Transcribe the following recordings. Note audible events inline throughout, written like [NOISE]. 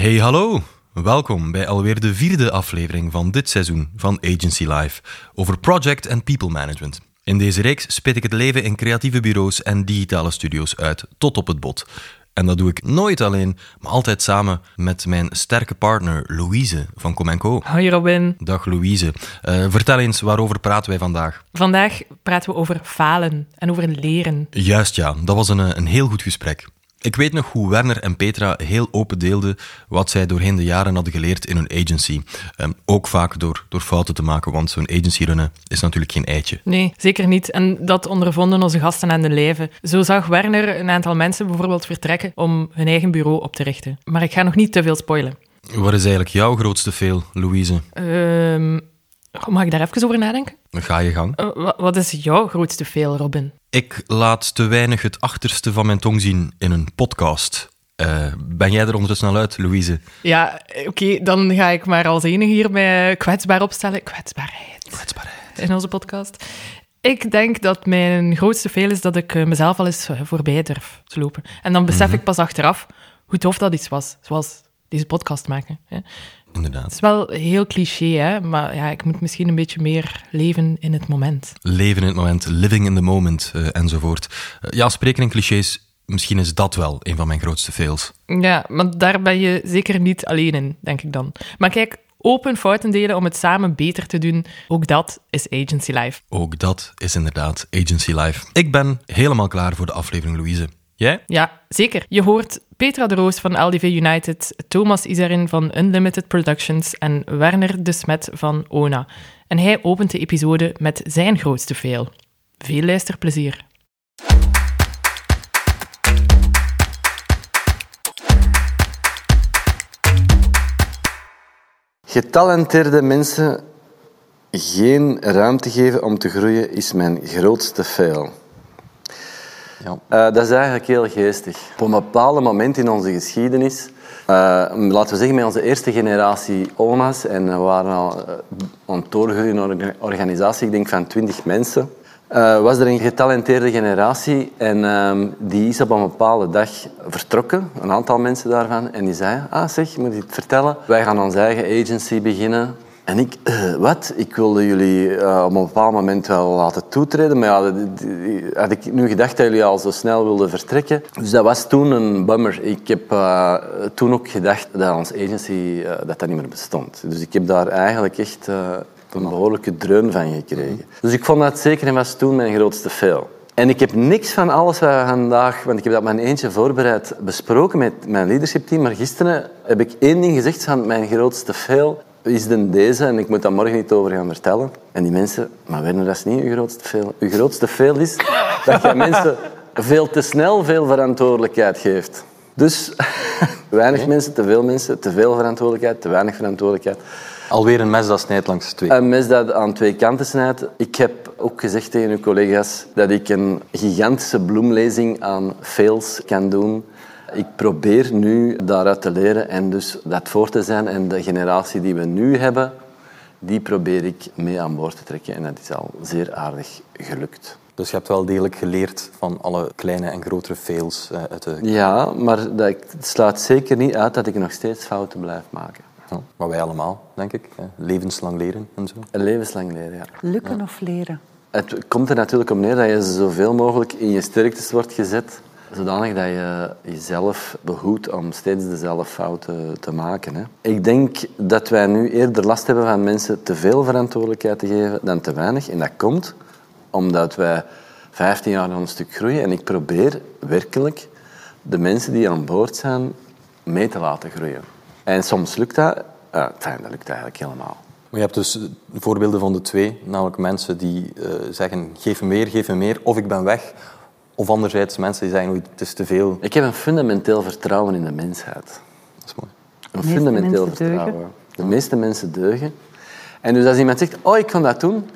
Hey hallo, welkom bij alweer de vierde aflevering van dit seizoen van Agency Live over project en people management. In deze reeks spit ik het leven in creatieve bureaus en digitale studio's uit tot op het bot. En dat doe ik nooit alleen, maar altijd samen met mijn sterke partner Louise van Comenco. Hoi Robin. Dag Louise. Uh, vertel eens, waarover praten wij vandaag? Vandaag praten we over falen en over leren. Juist ja, dat was een, een heel goed gesprek. Ik weet nog hoe Werner en Petra heel open deelden wat zij doorheen de jaren hadden geleerd in hun agency. Um, ook vaak door, door fouten te maken, want zo'n agency runnen is natuurlijk geen eitje. Nee, zeker niet. En dat ondervonden onze gasten aan de lijve. Zo zag Werner een aantal mensen bijvoorbeeld vertrekken om hun eigen bureau op te richten. Maar ik ga nog niet te veel spoilen. Wat is eigenlijk jouw grootste veel, Louise? Um, mag ik daar even over nadenken? Ga je gang. Uh, wat is jouw grootste veel, Robin? Ik laat te weinig het achterste van mijn tong zien in een podcast. Uh, ben jij er ondertussen al uit, Louise? Ja, oké, okay, dan ga ik maar als enige hierbij kwetsbaar opstellen. Kwetsbaarheid. Kwetsbaarheid. In onze podcast. Ik denk dat mijn grootste veel is dat ik mezelf al eens voorbij durf te lopen. En dan besef mm -hmm. ik pas achteraf hoe tof dat iets was. Zoals deze podcast maken. Hè. Inderdaad. Het is wel heel cliché, hè? maar ja, ik moet misschien een beetje meer leven in het moment. Leven in het moment, living in the moment uh, enzovoort. Uh, ja, spreken in clichés, misschien is dat wel een van mijn grootste fails. Ja, maar daar ben je zeker niet alleen in, denk ik dan. Maar kijk, open fouten delen om het samen beter te doen, ook dat is Agency Life. Ook dat is inderdaad Agency Life. Ik ben helemaal klaar voor de aflevering, Louise. Jij? Ja, zeker. Je hoort Petra de Roos van LDV United, Thomas Isarin van Unlimited Productions en Werner de Smet van ONA. En hij opent de episode met zijn grootste fail. Veel luisterplezier. Getalenteerde mensen geen ruimte geven om te groeien is mijn grootste fail. Ja. Uh, dat is eigenlijk heel geestig. Op een bepaald moment in onze geschiedenis, uh, laten we zeggen met onze eerste generatie oma's, en we waren al uh, aan doorgroeien in een organisatie, ik denk van twintig mensen, was er een getalenteerde generatie en ehm, die is op een bepaalde dag vertrokken, een aantal mensen daarvan, en die zei, ah zeg, moet ik het vertellen, wij gaan onze eigen agency beginnen. En ik, uh, wat? Ik wilde jullie uh, op een bepaald moment wel laten toetreden, maar ja, had ik nu gedacht dat jullie al zo snel wilden vertrekken. Dus dat was toen een bummer. Ik heb uh, toen ook gedacht dat onze agency dat dat niet meer bestond. Dus ik heb daar eigenlijk echt een behoorlijke dreun van gekregen. Dus ik vond dat zeker en was toen mijn grootste fail. En ik heb niks van alles wat we vandaag, want ik heb dat mijn eentje voorbereid, besproken met mijn leadership team. Maar gisteren heb ik één ding gezegd van mijn grootste fail is dan deze en ik moet daar morgen niet over gaan vertellen. En die mensen, maar Werner, dat is niet uw grootste veel. Uw grootste veel is dat je [LAUGHS] mensen veel te snel veel verantwoordelijkheid geeft. Dus [LAUGHS] weinig mensen, te veel mensen, te veel verantwoordelijkheid, te weinig verantwoordelijkheid. Alweer een mes dat snijdt langs twee. Een mes dat aan twee kanten snijdt. Ik heb ook gezegd tegen uw collega's dat ik een gigantische bloemlezing aan fails kan doen ik probeer nu daaruit te leren en dus dat voor te zijn. En de generatie die we nu hebben, die probeer ik mee aan boord te trekken. En dat is al zeer aardig gelukt. Dus je hebt wel degelijk geleerd van alle kleine en grotere fails eh, uit de... Ja, maar dat slaat zeker niet uit dat ik nog steeds fouten blijf maken. Ja, maar wij allemaal, denk ik. Levenslang leren en zo. Levenslang leren, ja. Lukken ja. of leren? Het komt er natuurlijk om neer dat je zoveel mogelijk in je sterktes wordt gezet zodanig dat je jezelf behoedt om steeds dezelfde fouten te maken. Hè. Ik denk dat wij nu eerder last hebben van mensen te veel verantwoordelijkheid te geven dan te weinig. En dat komt omdat wij 15 jaar aan een stuk groeien. En ik probeer werkelijk de mensen die aan boord zijn mee te laten groeien. En soms lukt dat, uh, dat lukt eigenlijk helemaal. Je hebt dus voorbeelden van de twee, namelijk mensen die uh, zeggen geef me meer, geef me meer, of ik ben weg, of anderzijds mensen die zeggen, het is te veel. Ik heb een fundamenteel vertrouwen in de mensheid. Dat is mooi. Een fundamenteel vertrouwen. Deugen. De meeste mensen deugen. En dus als iemand zegt, oh, ik kan dat doen.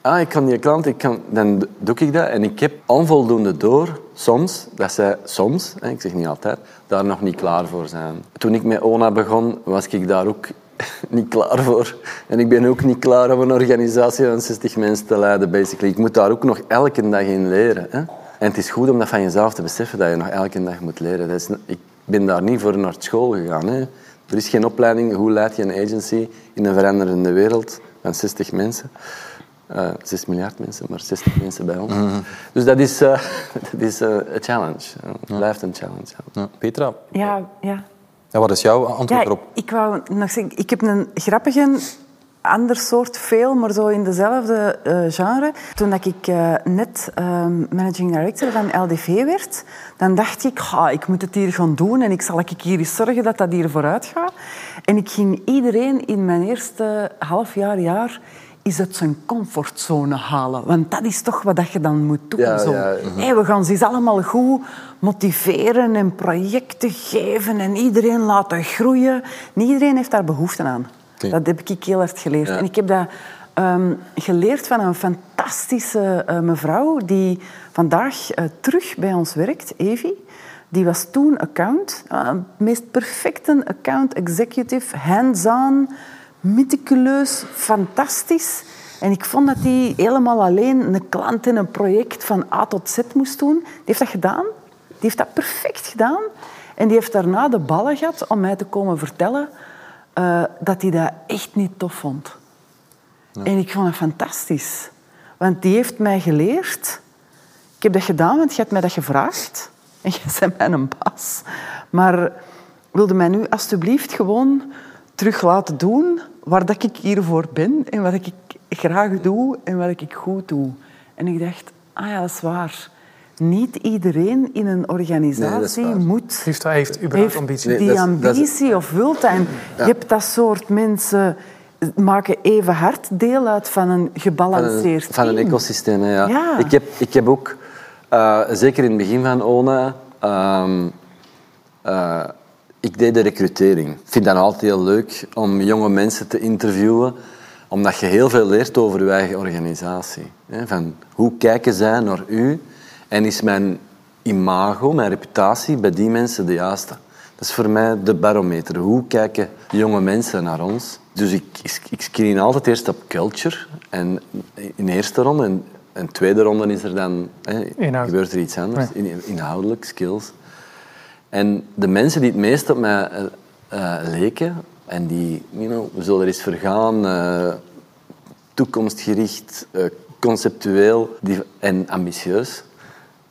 Ah, ik kan die klant, ik kan, dan doe ik dat. En ik heb onvoldoende door, soms, dat zij soms, ik zeg niet altijd, daar nog niet klaar voor zijn. Toen ik met ONA begon, was ik daar ook [LAUGHS] niet klaar voor. En ik ben ook niet klaar om een organisatie van 60 mensen te leiden, basically. Ik moet daar ook nog elke dag in leren. Hè? En het is goed om dat van jezelf te beseffen, dat je nog elke dag moet leren. Is, ik ben daar niet voor naar school gegaan. Hè. Er is geen opleiding, hoe leid je een agency in een veranderende wereld van 60 mensen. Uh, eh, 6 miljard mensen, maar 60 mensen bij ons. Mhm. Dus dat is, uh, [LAUGHS] dat is uh, een challenge. Het blijft een challenge. Ja. Petra? Ja, ja. Ja, wat is jouw antwoord erop? Ik wou nog zeggen, ik heb een grappige ander soort veel, maar zo in dezelfde uh, genre. Toen ik uh, net uh, managing director van LDV werd, dan dacht ik, ha, ik moet het hier gaan doen en ik zal ik hier eens zorgen dat dat hier vooruit gaat. En ik ging iedereen in mijn eerste half jaar, jaar is uit zijn comfortzone halen. Want dat is toch wat je dan moet doen. zo. hey, we gaan ze allemaal goed motiveren en projecten geven en iedereen laten groeien. Niet iedereen heeft daar behoefte aan. Dat heb ik heel hard geleerd. En ik heb dat um, geleerd van een fantastische uh, mevrouw die vandaag uh, terug bij ons werkt, Evie. Die was toen account, uh, het meest perfecte account executive, hands-on, meticuleus, fantastisch. En ik vond dat hij helemaal alleen een klant in een project van A tot Z moest doen. Die heeft dat gedaan. Die heeft dat perfect gedaan. En die heeft daarna de ballen gehad om mij te komen vertellen uh, dat hij dat echt niet tof vond. En ik vond het fantastisch. Want die heeft mij geleerd. Ik heb dat gedaan, want je hebt mij dat gevraagd. [LAUGHS] En jij bent mijn baas. Maar wilde mij nu alstublieft gewoon terug laten doen waar dat ik hiervoor ben en wat ik graag doe en wat ik goed doe. En ik dacht, ah ja, dat is waar niet iedereen in een organisatie moet... Heeft, heeft überhaupt ambitie. die ambitie of wilt. En je hebt dat soort mensen maken even hard deel uit van een gebalanceerd van een, van een ecosysteem, ja. Ik, heb, ik heb ook, uh, zeker in het begin van ONA... Uh, uh, ik deed de recrutering. Ik vind dat altijd heel leuk om jonge mensen te interviewen, omdat je heel veel leert over je eigen organisatie. Van hoe kijken zij naar u en is mijn imago, mijn reputatie bij die mensen de juiste? Dat is voor mij de barometer. Hoe kijken jonge mensen naar ons? Dus ik, ik screen altijd eerst op culture. En in eerste ronde. En in tweede ronde is er dan, hè, gebeurt er iets anders. Inhoudelijk, skills. En de mensen die het meest op mij uh, leken, en die, you know, we zullen er eens vergaan, uh, toekomstgericht, uh, conceptueel die, en ambitieus,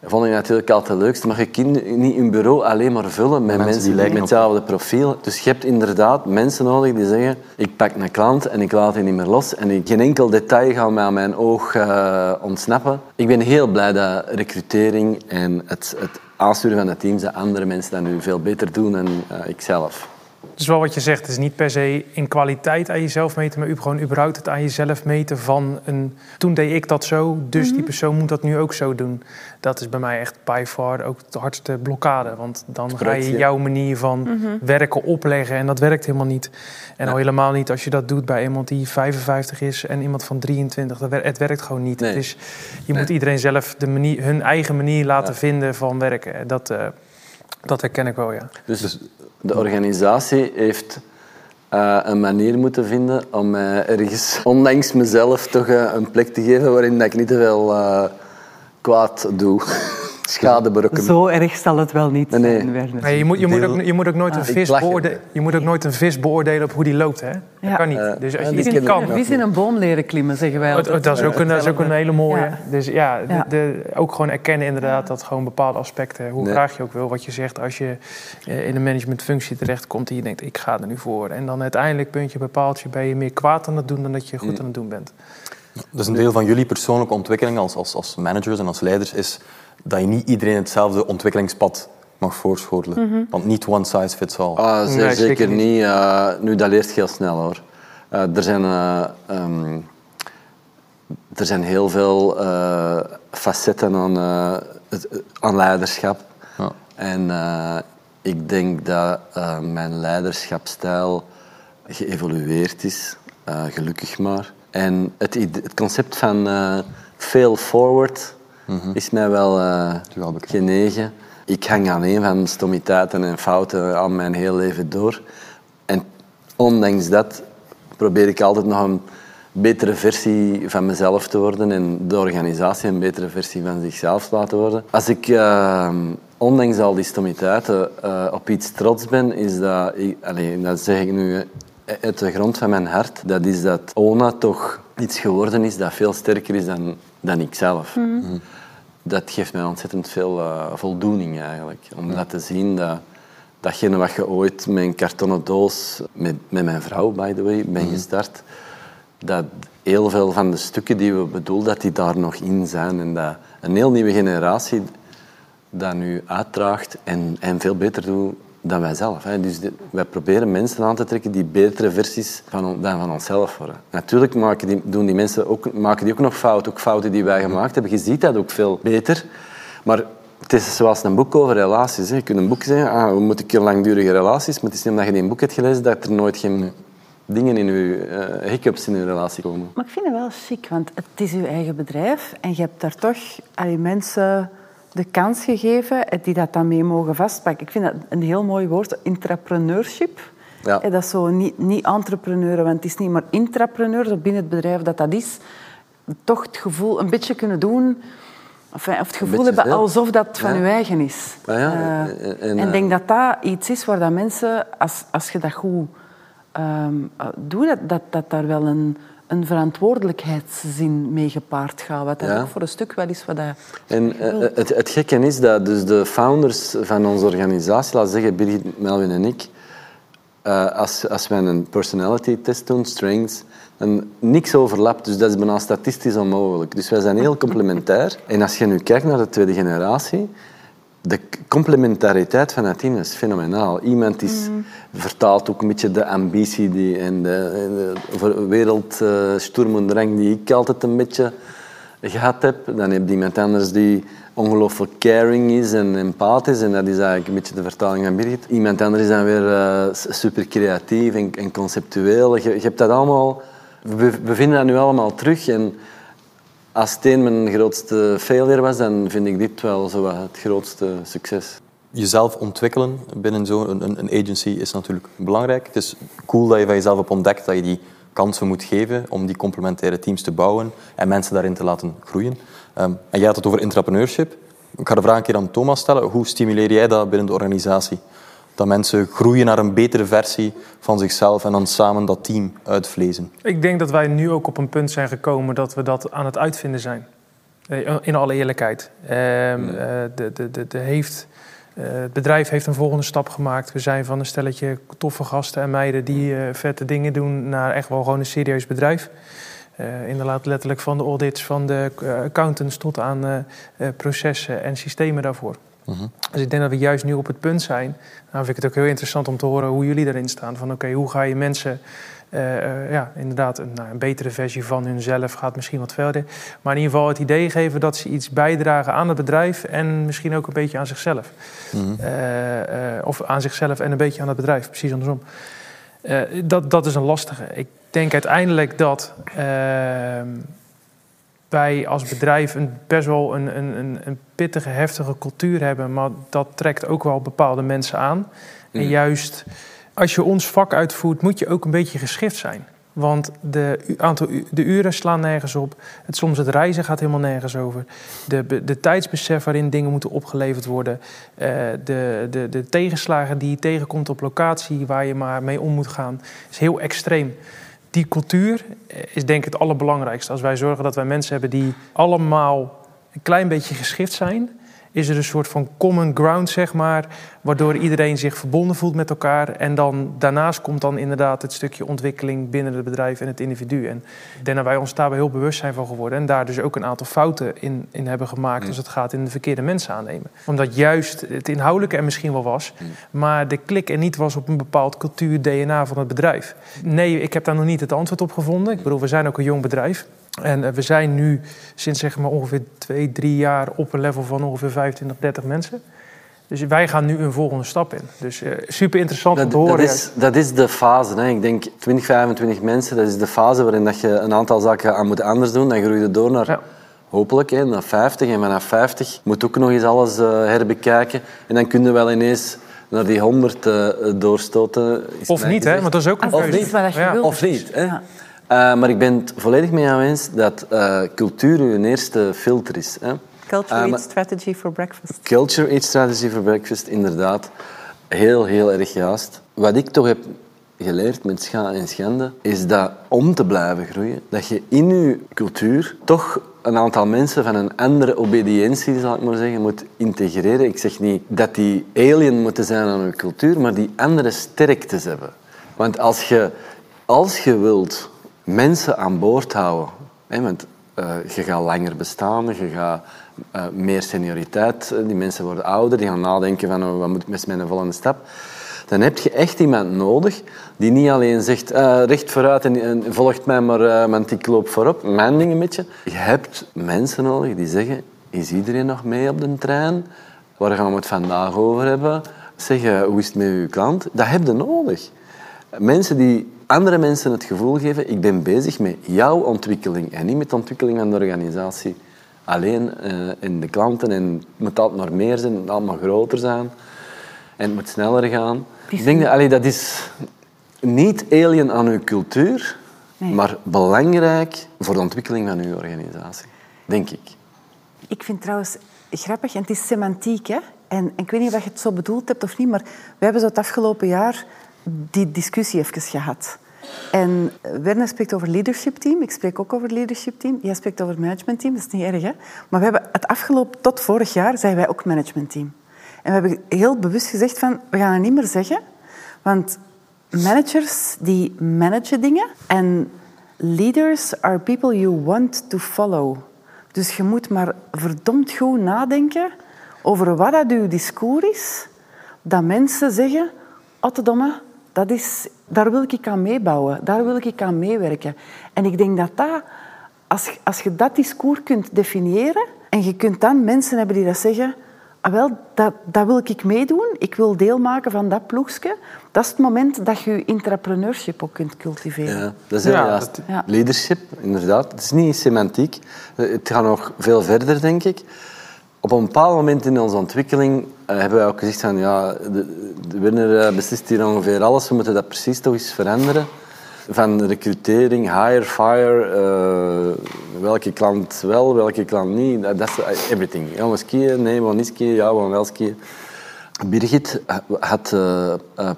vond ik natuurlijk altijd het leukste. Maar je kunt niet een bureau alleen maar vullen met mensen, die met hetzelfde profiel. Dus je hebt inderdaad mensen nodig die zeggen ik pak een klant en ik laat die niet meer los. En geen enkel detail gaat mij aan mijn oog uh, ontsnappen. Ik ben heel blij dat recrutering en het, het aansturen van het teams dat andere mensen dat nu veel beter doen dan uh, ikzelf. Dus wel wat je zegt, het is niet per se in kwaliteit aan jezelf meten, maar gewoon überhaupt het aan jezelf meten van een. Toen deed ik dat zo, dus die mhm. persoon moet dat nu ook zo doen. Dat is bij mij echt by far ook de hardste blokkade. Want dan ga je jouw manier van mhm. werken opleggen en dat werkt helemaal niet. En al helemaal niet als je dat doet bij iemand die 55 is en iemand van 23. Dat het werkt gewoon niet. Nee. Dus je moet iedereen zelf de manier, hun eigen manier laten vinden van werken. Dat, uh, dat herken ik wel, ja. Dus, de organisatie heeft uh, een manier moeten vinden om mij ergens, ondanks mezelf, toch uh, een plek te geven waarin ik niet te veel kwaad doe [LAUGHS] schade berokkenen. Zo erg zal het wel niet nee, nee. nee je, moet, je, moet ook, je moet ook nooit een ah. vis beoordelen. Je moet ook nooit een vis beoordelen op hoe die loopt, hè? Dat kan niet. Uh, dus als je vis, kan. Vis in een boom leren klimmen, zeggen wij. Dat, dat, is, ook een, dat is ook een hele mooie. Ja. Dus ja, de, de, ook gewoon erkennen inderdaad dat gewoon bepaalde aspecten, hoe graag je ook wil, wat je zegt, als je uh, in een managementfunctie terechtkomt en je denkt, ik ga er nu voor. En dan uiteindelijk, puntje bepaald, je ben je meer kwaad aan het doen dan dat je goed mm. aan het doen bent. Dus een deel van jullie persoonlijke ontwikkeling als, als, als managers en als leiders is dat je niet iedereen hetzelfde ontwikkelingspad mag voorschotelen. Mhm. Want niet one size fits all. Ah, zeker, zeker niet. Uh, nu, dat leert heel snel hoor. Uh, er, zijn, uh, um, er zijn heel veel facetten aan, aan leiderschap. Ja. En ik denk dat mijn leiderschapstijl geëvolueerd is, gelukkig maar. En het, het concept van fail forward Mhm. is mij wel uh, genegen. Ik hang aan een van stommiteiten en fouten al mijn heel leven door. En ondanks dat probeer ik altijd nog een betere versie van mezelf te worden en de organisatie een betere versie van zichzelf te laten worden. Als ik uh, ondanks al die stommiteiten, uh, op iets trots ben, is dat... Ik, allez, dat zeg ik nu uit de grond van mijn hart. Dat is dat ONA toch iets geworden is dat veel sterker is dan, dan ik zelf. Mhm. Mhm. Dat geeft mij ontzettend veel uh, voldoening eigenlijk. Om dat te zien dat datgene wat je ooit met een kartonnen doos, met, met mijn vrouw, by the way, ben mhm. gestart, dat heel veel van de stukken die we bedoelen, dat die daar nog in zijn. En dat een heel nieuwe generatie dat nu uitdraagt en, en veel beter doet dan wij zelf. Hè. Dus wij proberen mensen aan te trekken die betere versies van, dan van onszelf worden. Natuurlijk maken die, doen die mensen ook, maken die ook nog fouten, ook fouten die wij gemaakt hebben. Je ziet dat ook veel beter. Maar het is zoals een boek over relaties. Hè. Je kunt een boek zeggen, ah, hoe moet ik langdurige relaties? Maar het is niet omdat je een boek hebt gelezen dat er nooit geen dingen in je uh, hiccups in je relatie komen. Maar ik vind het wel chic, want het is je eigen bedrijf en je hebt daar toch al mensen de kans gegeven die dat dan mee mogen vastpakken. Ik vind dat een heel mooi woord, intrapreneurship. Ja. Dat is zo niet, niet entrepreneuren, want het is niet maar intrapreneur, binnen het bedrijf dat dat is. Toch het gevoel een beetje kunnen doen, of, het gevoel hebben alsof dat van ja. je eigen is. Ah, ja. Uh, en, ik denk dat dat iets is waar dat mensen, als, als je dat goed um, doet, dat, dat, dat daar wel een een verantwoordelijkheidszin mee gepaard gaat. Wat dat ook voor een stuk wel is wat dat... En uh, het, het gekke is dat dus de founders van onze organisatie, laten zeggen Birgit, Melvin en ik, uh, als, als wij een personality test doen, strengths, dan niks overlapt. Dus dat is bijna statistisch onmogelijk. Dus wij zijn heel complementair. En als je nu kijkt naar de tweede generatie, de complementariteit van het team is fenomenaal. Iemand is, mm. vertaalt ook een beetje de ambitie die, en de, de wereldsturm en drang die ik altijd een beetje gehad heb. Dan heb je iemand anders die ongelooflijk caring is en empathisch. En dat is eigenlijk een beetje de vertaling van Birgit. Iemand anders is dan weer uh, super creatief en, en conceptueel. Je, je, hebt dat allemaal... We, we vinden dat nu allemaal terug. En, als Steen mijn grootste failure was, dan vind ik dit wel zo het grootste succes. Jezelf ontwikkelen binnen zo'n een, agency is natuurlijk belangrijk. Het is cool dat je van jezelf hebt ontdekt dat je die kansen moet geven om die complementaire teams te bouwen en mensen daarin te laten groeien. Um, en jij had het over entrepreneurship. Ik ga de vraag een keer aan Thomas stellen. Hoe stimuleer jij dat binnen de organisatie? Dat mensen groeien naar een betere versie van zichzelf en dan samen dat team uitvlezen? Ik denk dat wij nu ook op een punt zijn gekomen dat we dat aan het uitvinden zijn. Eh, in alle eerlijkheid. Ehm, eh, de, de, de, de heeft, uh, het bedrijf heeft een volgende stap gemaakt. We zijn van een stelletje toffe gasten en meiden die vette dingen doen naar echt wel gewoon een serieus bedrijf. inderdaad, letterlijk van de audits, van de accountants tot aan processen en systemen daarvoor. Dus ik denk dat we juist nu op het punt zijn. Nou vind ik het ook heel interessant om te horen hoe jullie daarin staan. Van oké, hoe ga je mensen uh, uh, ja, inderdaad een, nou, een, betere versie van hunzelf gaat misschien wat verder. Maar in ieder geval het idee geven dat ze iets bijdragen aan het bedrijf en misschien ook een beetje aan zichzelf. Mm of aan zichzelf en een beetje aan het bedrijf, precies andersom. dat, dat is een lastige. Ik denk uiteindelijk dat ehm, wij als bedrijf een, best wel een, een, een pittige, heftige cultuur hebben, maar dat trekt ook wel bepaalde mensen aan. En mhm. juist als je ons vak uitvoert, moet je ook een beetje geschikt zijn. Want de, aantal, de uren slaan nergens op. Het, soms het reizen gaat helemaal nergens over. De, de tijdsbesef waarin dingen moeten opgeleverd worden. Uh, de, de, de tegenslagen die je tegenkomt op locatie, waar je maar mee om moet gaan, is heel extreem die cultuur is denk ik het allerbelangrijkste. Als wij zorgen dat wij mensen hebben die allemaal een klein beetje geschikt zijn is er een soort van common ground, zeg maar, waardoor iedereen zich verbonden voelt met elkaar. En dan daarnaast komt dan inderdaad het stukje ontwikkeling binnen het bedrijf en het individu. En ik denk dat wij ons daarbij heel bewust zijn van geworden en daar dus ook een aantal fouten in, in hebben gemaakt als het gaat in de verkeerde mensen aannemen. Omdat juist het inhoudelijke er misschien wel was, maar de klik er niet was op een bepaald cultuur, DNA van het bedrijf. Nee, ik heb daar nog niet het antwoord op gevonden. Ik bedoel, we zijn ook een jong bedrijf. En eh, we zijn nu sinds zeg maar ongeveer twee, drie jaar op een level van ongeveer 25, 30 mensen. Dus wij gaan nu een volgende stap in. Dus uh, super interessant dat, om te horen. Dat is, dat is de fase. Hè. Ik denk 20, 25 mensen, dat is de fase waarin dat je een aantal zaken aan moet anders doen. Dan groei je door naar, hopelijk, hè, naar 50. En vanaf 50 moet ook nog eens alles uh, herbekijken. En dan kun je wel ineens naar die 100 uh, doorstoten. Of niet, hè? Want dat is ook een Of niet, ja. of niet. Hè? Uh, maar ik ben het volledig mee aanwezig dat uh, cultuur uw eerste filter is. Hè. Culture uh, eats strategy for breakfast. Culture eats strategy for breakfast, inderdaad. Heel, heel erg juist. Wat ik toch heb geleerd met scha en schande, is dat om te blijven groeien, dat je in je cultuur toch een aantal mensen van een andere obediëntie, zal ik maar zeggen, moet integreren. Ik zeg niet dat die alien moeten zijn aan je cultuur, maar die andere sterktes hebben. Want als je, als je wilt mensen aan boord houden, hè, want uh, je gaat langer bestaan, je gaat uh, meer senioriteit, die mensen worden ouder, die gaan nadenken van oh, wat moet ik met mijn volgende stap dan heb je echt iemand nodig die niet alleen zegt uh, recht vooruit en, volgt mij maar, want ik loop voorop, mijn ding een beetje. Je hebt mensen nodig die zeggen, is iedereen nog mee op de trein? Waar gaan we het vandaag over hebben? Zeggen, hoe is het met uw klant? Dat heb je nodig. Mensen die andere mensen het gevoel geven, ik ben bezig met jouw ontwikkeling en niet met de ontwikkeling van de organisatie. Alleen uh, in de klanten en het moet altijd nog meer zijn, het moet allemaal groter zijn en het moet sneller gaan. Ik denk dat allee, dat is niet alien aan uw cultuur, maar belangrijk voor de ontwikkeling van uw organisatie. Denk ik. Ik vind trouwens grappig, en het is semantiek, hè? En, en ik weet niet of je het zo bedoeld hebt of niet, maar we hebben zo het afgelopen jaar die discussie even gehad. En Werner spreekt over leadership team. Ik spreek ook over leadership team. Jij spreekt over management team. Dat is niet erg, hè? Maar we hebben het afgelopen, tot vorig jaar, zijn wij ook management team. En we hebben heel bewust gezegd van, we gaan het niet meer zeggen. Want managers die managen dingen en leaders are people you want to follow. Dus je moet maar verdomd goed nadenken over wat dat uw discours is. Dat mensen zeggen, Ottedomme, dat is, daar wil ik aan meebouwen, daar wil ik aan meewerken. En ik denk dat dat, als, als je dat discours kunt definiëren en je kunt dan mensen hebben die dat zeggen, Ah, wel, dat, dat wil ik meedoen. Ik wil deel maken van dat ploegje. Dat is het moment dat je je entrepreneurship ook kunt cultiveren. Ja, dat is inderdaad ja. leadership, inderdaad. Het is niet semantiek. Het gaat nog veel verder, denk ik. Op een bepaald moment in onze ontwikkeling uh, hebben wij ook gezegd van ja, de, de winnaar uh, beslist hier ongeveer alles. We moeten dat precies toch eens veranderen van recrutering, hire, fire, uh, welke klant wel, welke klant niet, dat is everything. Ja, we skiën, nee, we niet skiën, ja, we wel skiën. Birgit had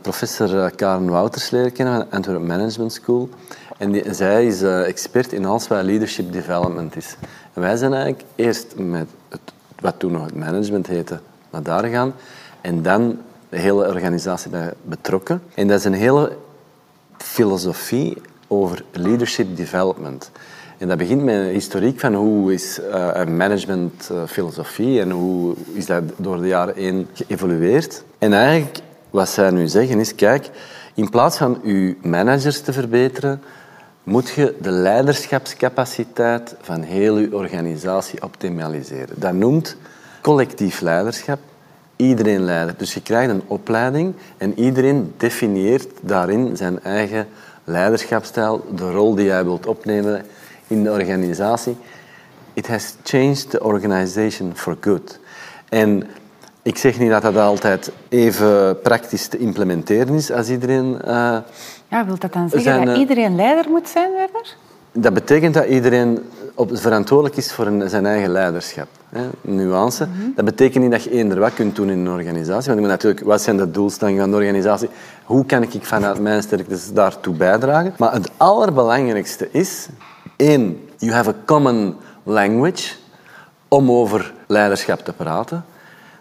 professor Karen Wouters leren kennen van Antwerp Management School. En zij is expert in alles wat leadership development is. Wij zijn eigenlijk eerst met het, wat toen nog het management heette, naar daar gaan. En dan de hele organisatie bij betrokken. En dat is een hele filosofie over leadership development. En dat begint met een historiek van hoe is uh, een managementfilosofie uh, en hoe is dat door de jaren heen geëvolueerd. En eigenlijk wat zij nu zeggen is, kijk, in plaats van uw managers te verbeteren, moet je de leiderschapscapaciteit van heel uw organisatie optimaliseren. Dat noemt collectief leiderschap iedereen leiden. Dus je krijgt een opleiding en iedereen definieert daarin zijn eigen leiderschapstijl, de rol die jij wilt opnemen in de organisatie. It has changed the organization for good. En ik zeg niet dat dat altijd even praktisch te implementeren is als iedereen... Uh, ja, wil dat dan zeggen dat eh, iedereen leider moet zijn, Werner? Dat betekent dat iedereen op, verantwoordelijk is voor zijn eigen leiderschap. Hè, nuance. Mhm. Dat betekent niet dat je eender wat kunt doen in een organisatie. Want je moet natuurlijk, wat zijn de doelstellingen van de organisatie? Hoe kan ik vanuit mijn sterktes daartoe bijdragen? Maar het allerbelangrijkste is, één, you have a common language om over leiderschap te praten.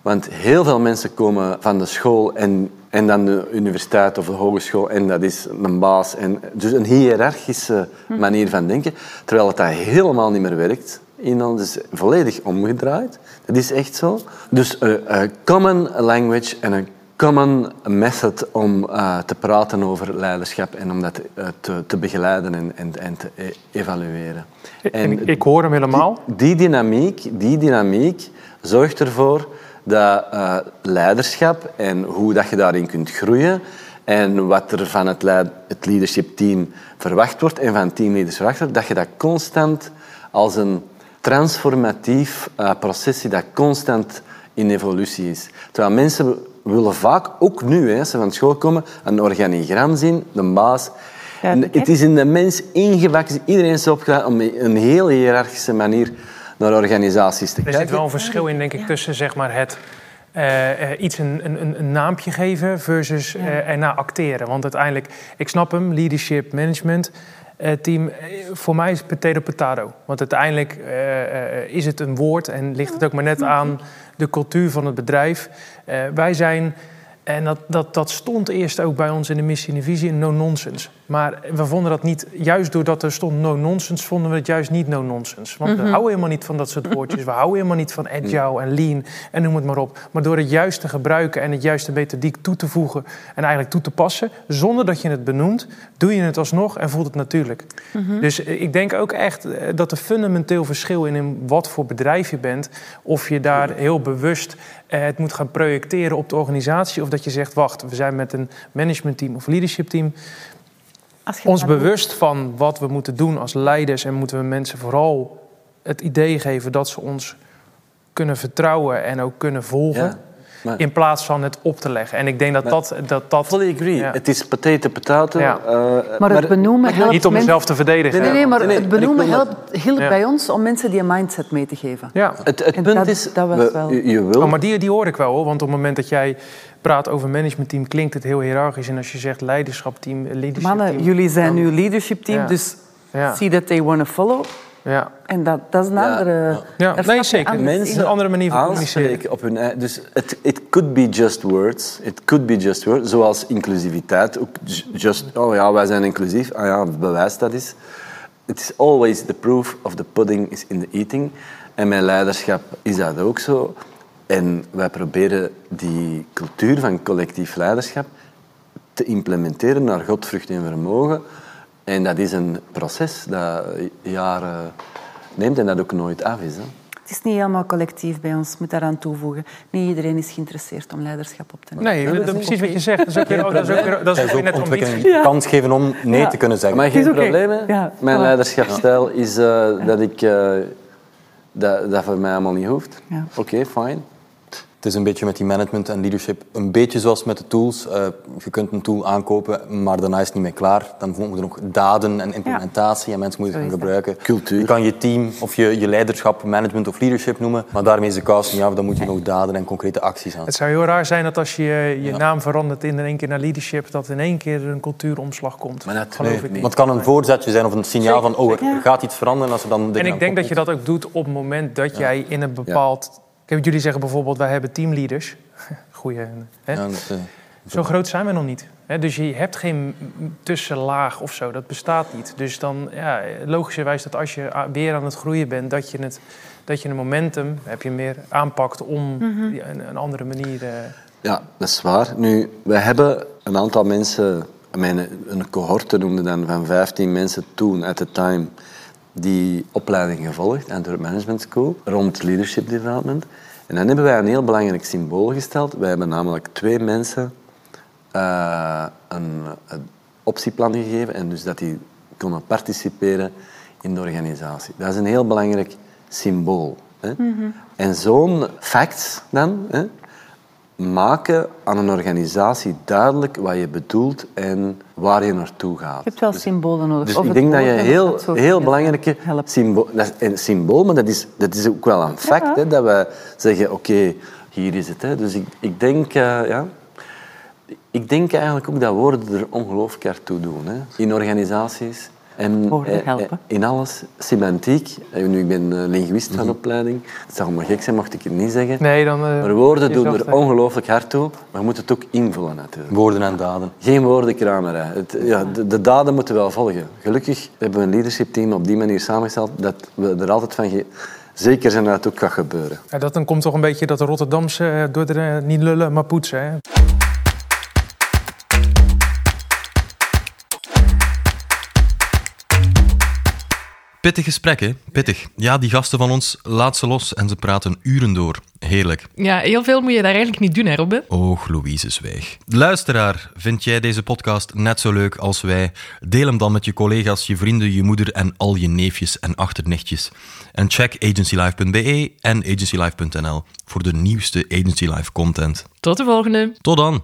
Want heel veel mensen komen van de school en, en dan de universiteit of de hogeschool en dat is een baas. En, dus een hiërarchische manier van denken, terwijl het dat helemaal niet meer werkt. In ons is volledig omgedraaid. Dat is echt zo. Dus een common language en een common method om uh, te praten over leiderschap en om dat uh, te, te, begeleiden en, en, en te e evalueren. En ik hoor hem helemaal. Die, die, dynamiek, die dynamiek zorgt ervoor dat uh, leiderschap en hoe dat je daarin kunt groeien en wat er van het, het leadership team verwacht wordt en van teamleaders verwacht wordt, dat je dat constant als een transformatief uh, proces dat constant in evolutie is. Terwijl mensen willen vaak, ook nu, hè, als ze van school komen, een organigram zien, de baas, het is in de mens ingebakken. Iedereen is opgeleid om een heel hiërarchische manier naar organisaties te er kijken. Er zit wel een verschil in, denk ik, tussen zeg maar, het uh, iets een, een, een, naampje geven versus uh, erna acteren. Want uiteindelijk, ik snap hem, leadership, management. Uh, team, voor mij is potato potato. Want uiteindelijk is het een woord en ligt het ook maar net aan de cultuur van het bedrijf. wij zijn en dat, dat, dat stond eerst ook bij ons in de missie en de visie, no-nonsense. Maar we vonden dat niet, juist doordat er stond no-nonsense, vonden we het juist niet no-nonsense. Want we mhm. houden helemaal niet van dat soort woordjes. We houden helemaal niet van agile en lean en noem het maar op. Maar door het juist te gebruiken en het juiste methodiek toe te voegen en eigenlijk toe te passen, zonder dat je het benoemt, doe je het alsnog en voelt het natuurlijk. Mhm. Dus eh, ik denk ook echt eh, dat er fundamenteel verschil in, in wat voor bedrijf je bent. Of je daar heel bewust eh, het moet gaan projecteren op de organisatie. Of dat je zegt, wacht, we zijn met een managementteam of leadershipteam. Ons bewust van wat we moeten doen als leiders. En moeten we mensen vooral het idee geven dat ze ons kunnen vertrouwen en ook kunnen volgen. in plaats van het op te leggen. En ik denk dat dat... dat, dat Fully agree. Het is potato potato. Ja. Uh, maar het benoemen helpt... Niet om mezelf te verdedigen. Nee, nee, maar het benoemen helpt, hielp bij ons om mensen die een mindset mee te geven. Ja. Het, het punt is... Dat was wel... Je, wil... Oh, maar die, die hoor ik wel, hoor. Want op het moment dat jij praat over managementteam, klinkt het heel hiërarchisch. En als je zegt leiderschapteam, leadership Mannen, jullie zijn nu leadership team, dus see that they want to follow. Ja. En dat, dat is een andere... Ja, nee, zeker. Mensen een andere manier van communiceren. Op hun, dus it, it could be just words. It could be just words. Zoals inclusiviteit. Ook just, oh ja, wij zijn inclusief. Ah ja, bewijs dat is. It is always the proof of the pudding is in the eating. En mijn leiderschap is dat ook zo. En wij proberen die cultuur van collectief leiderschap te implementeren naar godvrucht en vermogen. En dat is een proces dat jaren neemt en dat ook nooit af is. Hè. Het is niet helemaal collectief bij ons, moet daaraan toevoegen. Niet iedereen is geïnteresseerd om leiderschap op te nemen. Nee, dat, is precies wat je zegt. Dat is ook, weer, dat is ook, dat is ook net om iets... kans geven om nee te kunnen zeggen. Maar geen probleem, Ja. Mijn leiderschapsstijl is uh, dat ik... Uh, dat, dat voor mij allemaal niet hoeft. Oké, okay, fine. Het is een beetje met die management en leadership, een beetje zoals met de tools. Uh, je kunt een tool aankopen, maar daarna is het niet meer klaar. Dan moeten er nog daden en implementatie en mensen moeten het gaan gebruiken. Cultuur. Je kan je team of je, je leiderschap management of leadership noemen, maar daarmee is de kous niet af. Dan moet je nog daden en concrete acties aan. Het zou heel raar zijn dat als je je naam verandert in één keer naar leadership, dat in één keer een cultuuromslag komt. Maar dat geloof ik niet. Maar het kan een voorzetje zijn of een signaal van, oh, er gaat iets veranderen als er dan... En ik denk dat je dat ook doet op het moment dat jij in een bepaald Kijk, jullie zeggen bijvoorbeeld, wij hebben teamleaders. [LAUGHS] Goeie, hè? Ja, dat, uh, zo groot zijn we nog niet. Hè? Dus je hebt geen tussenlaag of zo, dat bestaat niet. Dus dan, ja, logischerwijs dat als je weer aan het groeien bent, dat je het, dat je een momentum, heb je meer aanpakt om mm een, een, andere manier... Uh... Ja, dat is waar. Nu, we hebben een aantal mensen, mijn, een cohorte noemde dan van 15 mensen toen, at the time die opleiding gevolgd, Antwerp Management School, rond leadership development. En dan hebben wij een heel belangrijk symbool gesteld. Wij hebben namelijk twee mensen uh, een, een, optieplan gegeven en dus dat die konden participeren in de organisatie. Dat is een heel belangrijk symbool. Hè? Mm -hmm. En zo'n facts dan, hè, maken aan een organisatie duidelijk wat je bedoelt en waar je naartoe gaat. Je hebt wel dus- symbolen nodig. Dus ik denk dat je heel, heel belangrijke symbool... Een symbool, maar dat is, dat is ook wel een fact. Hè, dat we zeggen, oké, hier is het. Hè. Dus ik, ik denk... Uh, ja, ik denk eigenlijk ook dat woorden er ongelooflijk ertoe doen. Hè. In organisaties, en eh, eh, in alles, semantiek. Nu, ik ben eh, linguist van mhm. opleiding. Het zou maar gek zijn mocht ik het niet zeggen. Nee, dan, maar woorden doen er ongelooflijk hard toe. Maar je moet het ook invullen natuurlijk. Woorden en daden. Geen woordenkramerij. Het, ja, de, de, daden moeten wel volgen. Gelukkig hebben we een leadership team op die manier samengesteld dat we er altijd van zeker zijn dat het ook gaat gebeuren. Ja, dat dan komt toch een beetje dat Rotterdamse door de, niet lullen, maar poetsen. Hè? Pittig gesprek, hè? Pittig. Ja, die gasten van ons, laat ze los en ze praten uren door. Heerlijk. Ja, heel veel moet je daar eigenlijk niet doen, hè, Robin? Och, Louise Zwijg. Luisteraar, vind jij deze podcast net zo leuk als wij? Deel hem dan met je collega's, je vrienden, je moeder en al je neefjes en achternichtjes. En check agencylife.be en agencylife.nl voor de nieuwste Agency Life content. Tot de volgende. Tot dan.